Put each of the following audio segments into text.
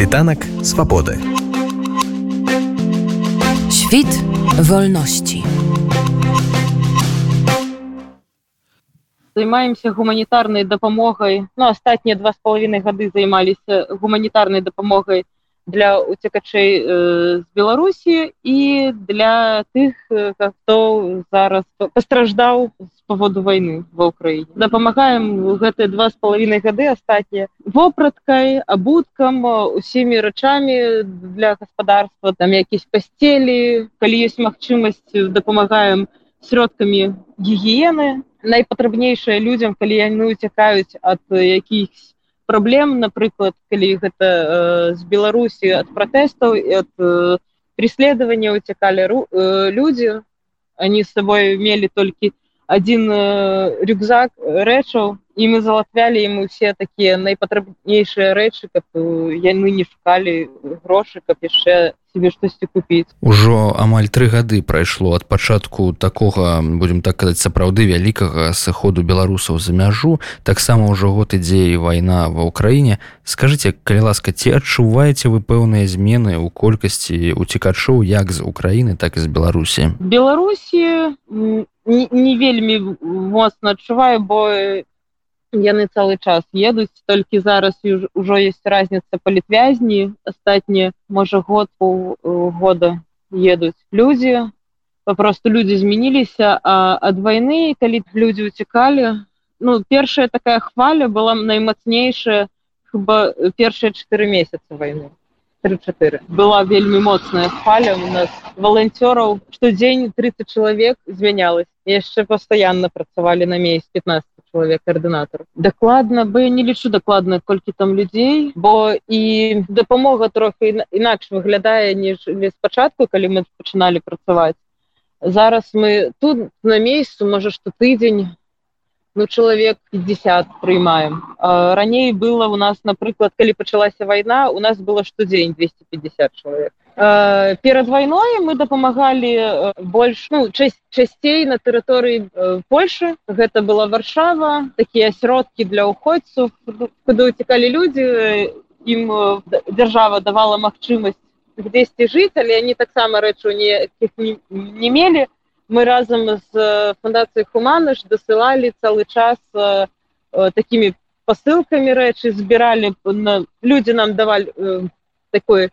Світанок свободи. Світ вольності. Займаємося гуманітарною допомогою. Ну, останні два з половиною роки займалися гуманітарною допомогою для уцекачэй э, з Беларусі і для тых, хто зараз пастраждаў з паводу вайны ва ўкраіне. Дапамагаем гэтыя два з палавінай гады астатнія вопраткай, абуткам, усімі рачамі для гаспадарства, там якісь пасцелі, калі ёсць магчымасць, дапамагаем сродкамі гігіены, найпатрабнейшае людзям калі яны уцякаюць ад якіхсь праблем напрыклад калі гэта э, з беларусі ад пратэстаў і ад э, преследавання уцякалі э, людзі они з сабой мелі толькі один э, рюкзак рэчаў і мы залатвялі ему все такія найпатрабнейшыя рэчы каб яны не шукалі грошы каб яшчэ себе штосьці купіць ужо амаль тры гады прайшло ад пачатку такога будем так казаць сапраўды вялікага сыходу беларусаў за мяжу. Таксама ўжо год ідзе і вайна ва ўкраіне. Скажитеце калі ласка ці адчуваеце вы пэўныя змены ў колькасці уцікачоў як з Украіны так і з беларусі? Беларусі не, не вельмі моцна адчуваю бо яны цэлы час едуць толькі зараз ўжо есть разница палітвязні астатнія можа год года едуць людзі попросту людзі змяніліся а ад вайны калі людзі уцікалі ну першая такая хваля была наймацнейшая хіба першыя чатыры месяца вайны 34 была вельмі моцная хваля у нас валанцёраў штодзень 30 чалавек змянялась яшчэ пастаянна працавалі на месяц 15 чалавек каардынатор дакладна бы не лічу дакладна колькі там людзей бо і дапамога трохі інакш выглядае ніж спачатку калі мы пачыналі працаваць зараз мы тут на месяцу можа што тыдзень ну чалавек 50 прыймаем раней было у нас напрыклад калі пачалася вайна у нас было штодзень 250 чалавек Э, перад вайной мы дапамагалі э, больш ну, часцей на тэрыторыі э, Польшы гэта была варшава такія асродкі для ўходцаў куды уцікалі людзі ім дзяржава давала магчымасць дзесьці жыць але они таксама рэчу не, не, не мелі мы разам з фундацыяй хуманыш дасылалі цэлы час э, такімі посылкамі рэчы збіралі на людзі нам давалі э, такой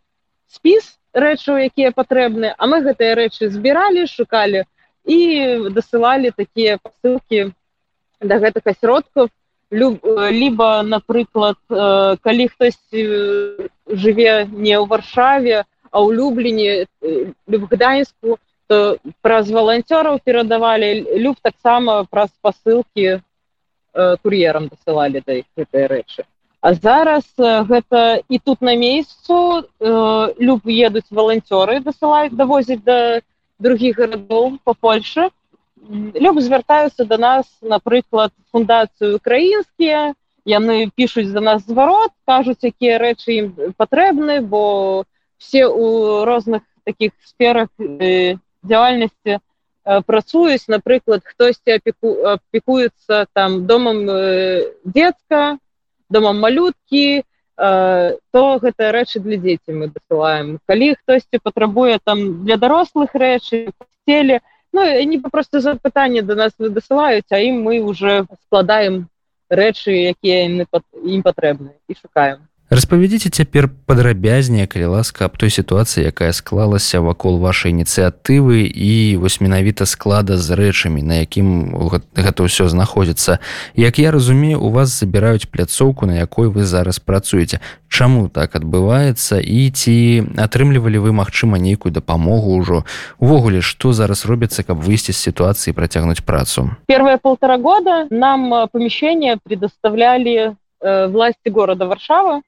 спіс рэчаў якія патрэбны а мы гэтыя рэчы збіралі шукалі і дасылалі такія посылки да гэтых асродкаў либо напрыклад калі хтось жыве не ў варшаве а ў любленні гданьску то праз валанцёраў перадавалі люб таксама праз посылки кур'ерам дасылалі да гэтыя рэчы А зараз гэта і тут на месяцу э, люб едуць валанцёры дасылаюць давозіць да другіх гарадоў по Польше. Люб звяртаюцца до нас напрыклад фундацыю украінскія яны пишутць за нас зварот кажуць якія рэчы ім патрэбны бо все у розных таких сферах э, дзявальнасці э, працуюць напрыклад хтосьці апеку апекуецца там домам э, детка домам малюткі то гэта рэчы для дзеці мы дасылаем калі хтосьці патрабуе там для дарослых рэчы целе ну не просто за пытанне до нас вы дасылаюць а ім мы уже складаем рэчы якія ім патрэбны і шукаем распавядзіце цяпер падрабязнее калі ласка аб той сітуацыі якая склалася вакол вашай ініцыятывы і вось менавіта склада з рэчамі на якім гэта ўсё знаходзіцца. Як я разумею у вас забіраюць пляцоўку на якой вы зараз працуеце. Чаму так адбываецца і ці атрымлівалі вы магчыма нейкую дапамогу ўжо? Увогуле што зараз робіцца каб выйсці з сітуацыі працягнуць працу? Первые полтора года нам помещение предоставляли э, власти города варшава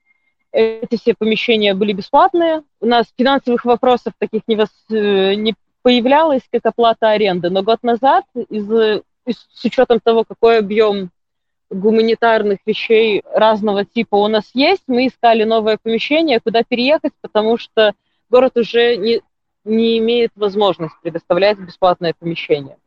эти все помещения были бесплатные. У нас финансовых вопросов таких не, вос, э, не появлялось, как оплата аренды. Но год назад, из, из, с учетом того, какой объем гуманитарных вещей разного типа у нас есть, мы искали новое помещение, куда переехать, потому что город уже не, не имеет возможности предоставлять бесплатное помещение.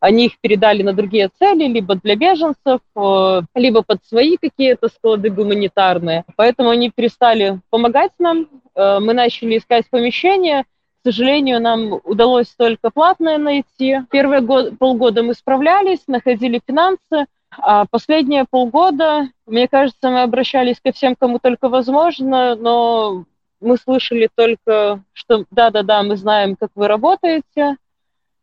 Они их передали на другие цели, либо для беженцев, э, либо под свои какие-то склады гуманитарные. Поэтому они перестали помогать нам. Э, мы начали искать помещение. К сожалению, нам удалось только платное найти. Первые год, полгода мы справлялись, находили финансы, а последние полгода, мне кажется, мы обращались ко всем, кому только возможно, но мы слышали только, что да-да-да, мы знаем, как вы работаете,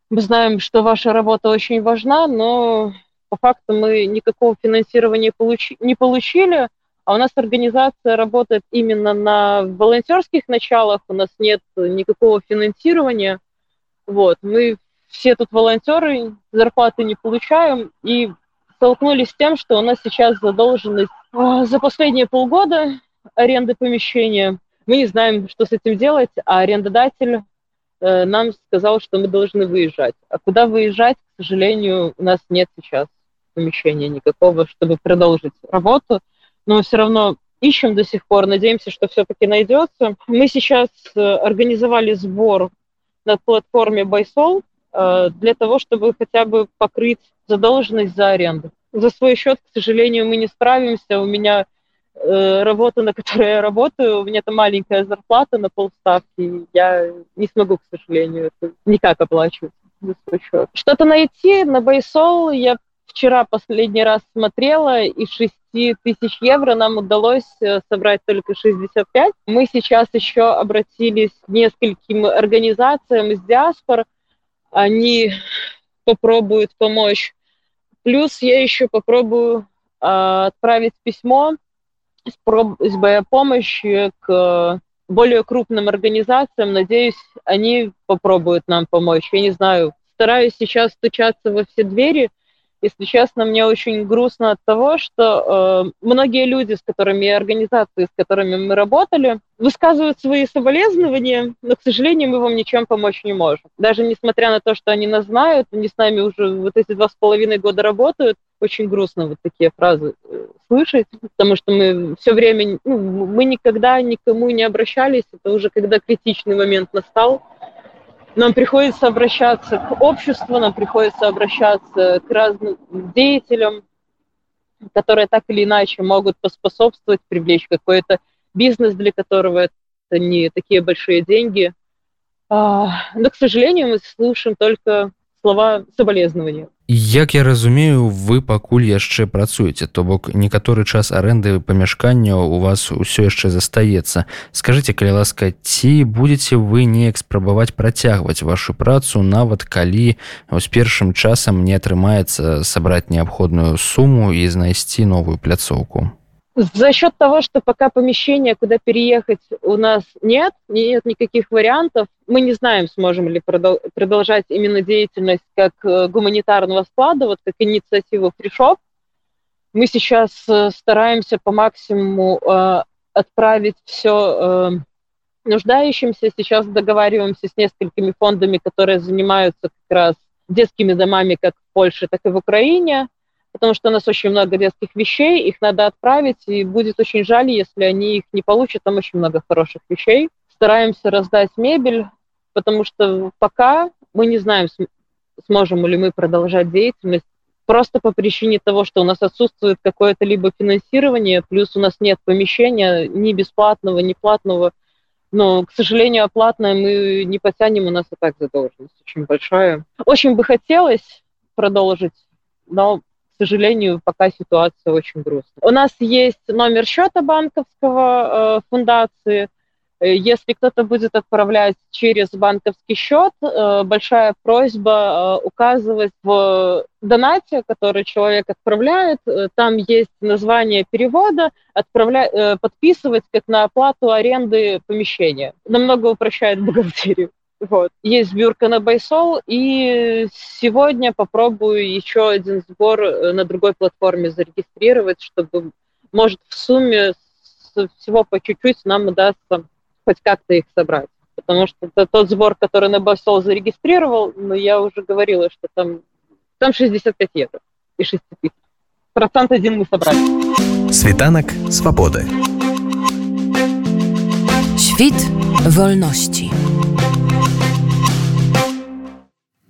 мы знаем, что ваша работа очень важна, но по факту мы никакого финансирования получи, не получили, а у нас организация работает именно на волонтерских началах, у нас нет никакого финансирования. Вот, мы все тут волонтеры, зарплаты не получаем, и столкнулись с тем, что у нас сейчас задолженность а, за последние полгода аренды помещения. Мы не знаем, что с этим делать, а арендодатель нам сказал, что мы должны выезжать. А куда выезжать, к сожалению, у нас нет сейчас помещения никакого, чтобы продолжить работу. Но все равно ищем до сих пор, надеемся, что все-таки найдется. Мы сейчас э, организовали сбор на платформе Байсол э, для того, чтобы хотя бы покрыть задолженность за аренду. За свой счет, к сожалению, мы не справимся. У меня Э, работа, на которой я работаю, у меня там маленькая зарплата на полставки, я не смогу, к сожалению, это никак оплачивать. Что-то найти на Байсол я вчера последний раз смотрела, из 6 тысяч евро нам удалось э, собрать только 65. Мы сейчас еще обратились к нескольким организациям из диаспор, они попробуют помочь. Плюс я еще попробую э, отправить письмо с просьбой о помощи к более крупным организациям. Надеюсь, они попробуют нам помочь. Я не знаю, стараюсь сейчас стучаться во все двери, если честно, мне очень грустно от того, что э, многие люди, с которыми и организации, с которыми мы работали, высказывают свои соболезнования, но, к сожалению, мы вам ничем помочь не можем. Даже несмотря на то, что они нас знают, они с нами уже вот эти два с половиной года работают, очень грустно вот такие фразы э, слышать, потому что мы все время, ну, мы никогда никому не обращались, это уже когда критичный момент настал, нам приходится обращаться к обществу, нам приходится обращаться к разным деятелям, которые так или иначе могут поспособствовать, привлечь какой-то бизнес, для которого это не такие большие деньги. А, но, к сожалению, мы слушаем только слова соболезнования. Як я разумею вы пакуль яшчэ працуеце то бок некаторы час аренды памяшкання у вас ўсё яшчэ застаецца скажите калі ласка ці будете вы неяк спрабаваць працягваць вашу працу нават калі з першым часам не атрымаецца сабраць неабходную суму і знайсці новую пляцоўку За счет того, что пока помещения, куда переехать, у нас нет, нет никаких вариантов, мы не знаем, сможем ли продолжать именно деятельность как э, гуманитарного склада, вот как инициативу фришоп. Мы сейчас э, стараемся по максимуму э, отправить все нуждающимся. Сейчас договариваемся с несколькими фондами, которые занимаются как раз детскими домами как в Польше, так и в Украине потому что у нас очень много детских вещей, их надо отправить, и будет очень жаль, если они их не получат, там очень много хороших вещей. Стараемся раздать мебель, потому что пока мы не знаем, сможем ли мы продолжать деятельность, просто по причине того, что у нас отсутствует какое-то либо финансирование, плюс у нас нет помещения ни бесплатного, ни платного. Но, к сожалению, оплатное мы не потянем, у нас и так задолженность очень большая. Очень бы хотелось продолжить, но сожалению, пока ситуация очень грустная. У нас есть номер счета банковского э, фундации. Э, если кто-то будет отправлять через банковский счет, э, большая просьба э, указывать в донате, который человек отправляет, там есть название перевода, отправля... подписывать как на оплату аренды помещения. Намного упрощает бухгалтерию. Вот. Есть сборка на Байсол, и сегодня попробую еще один сбор э, на другой платформе зарегистрировать, чтобы, может, в сумме всего по чуть-чуть нам удастся хоть как-то их собрать. Потому что это тот сбор, который на Байсол зарегистрировал, но я уже говорила, что там, там 65 евро и 6 тысяч. Процент один мы собрали. Світанок свободы. Świt wolności.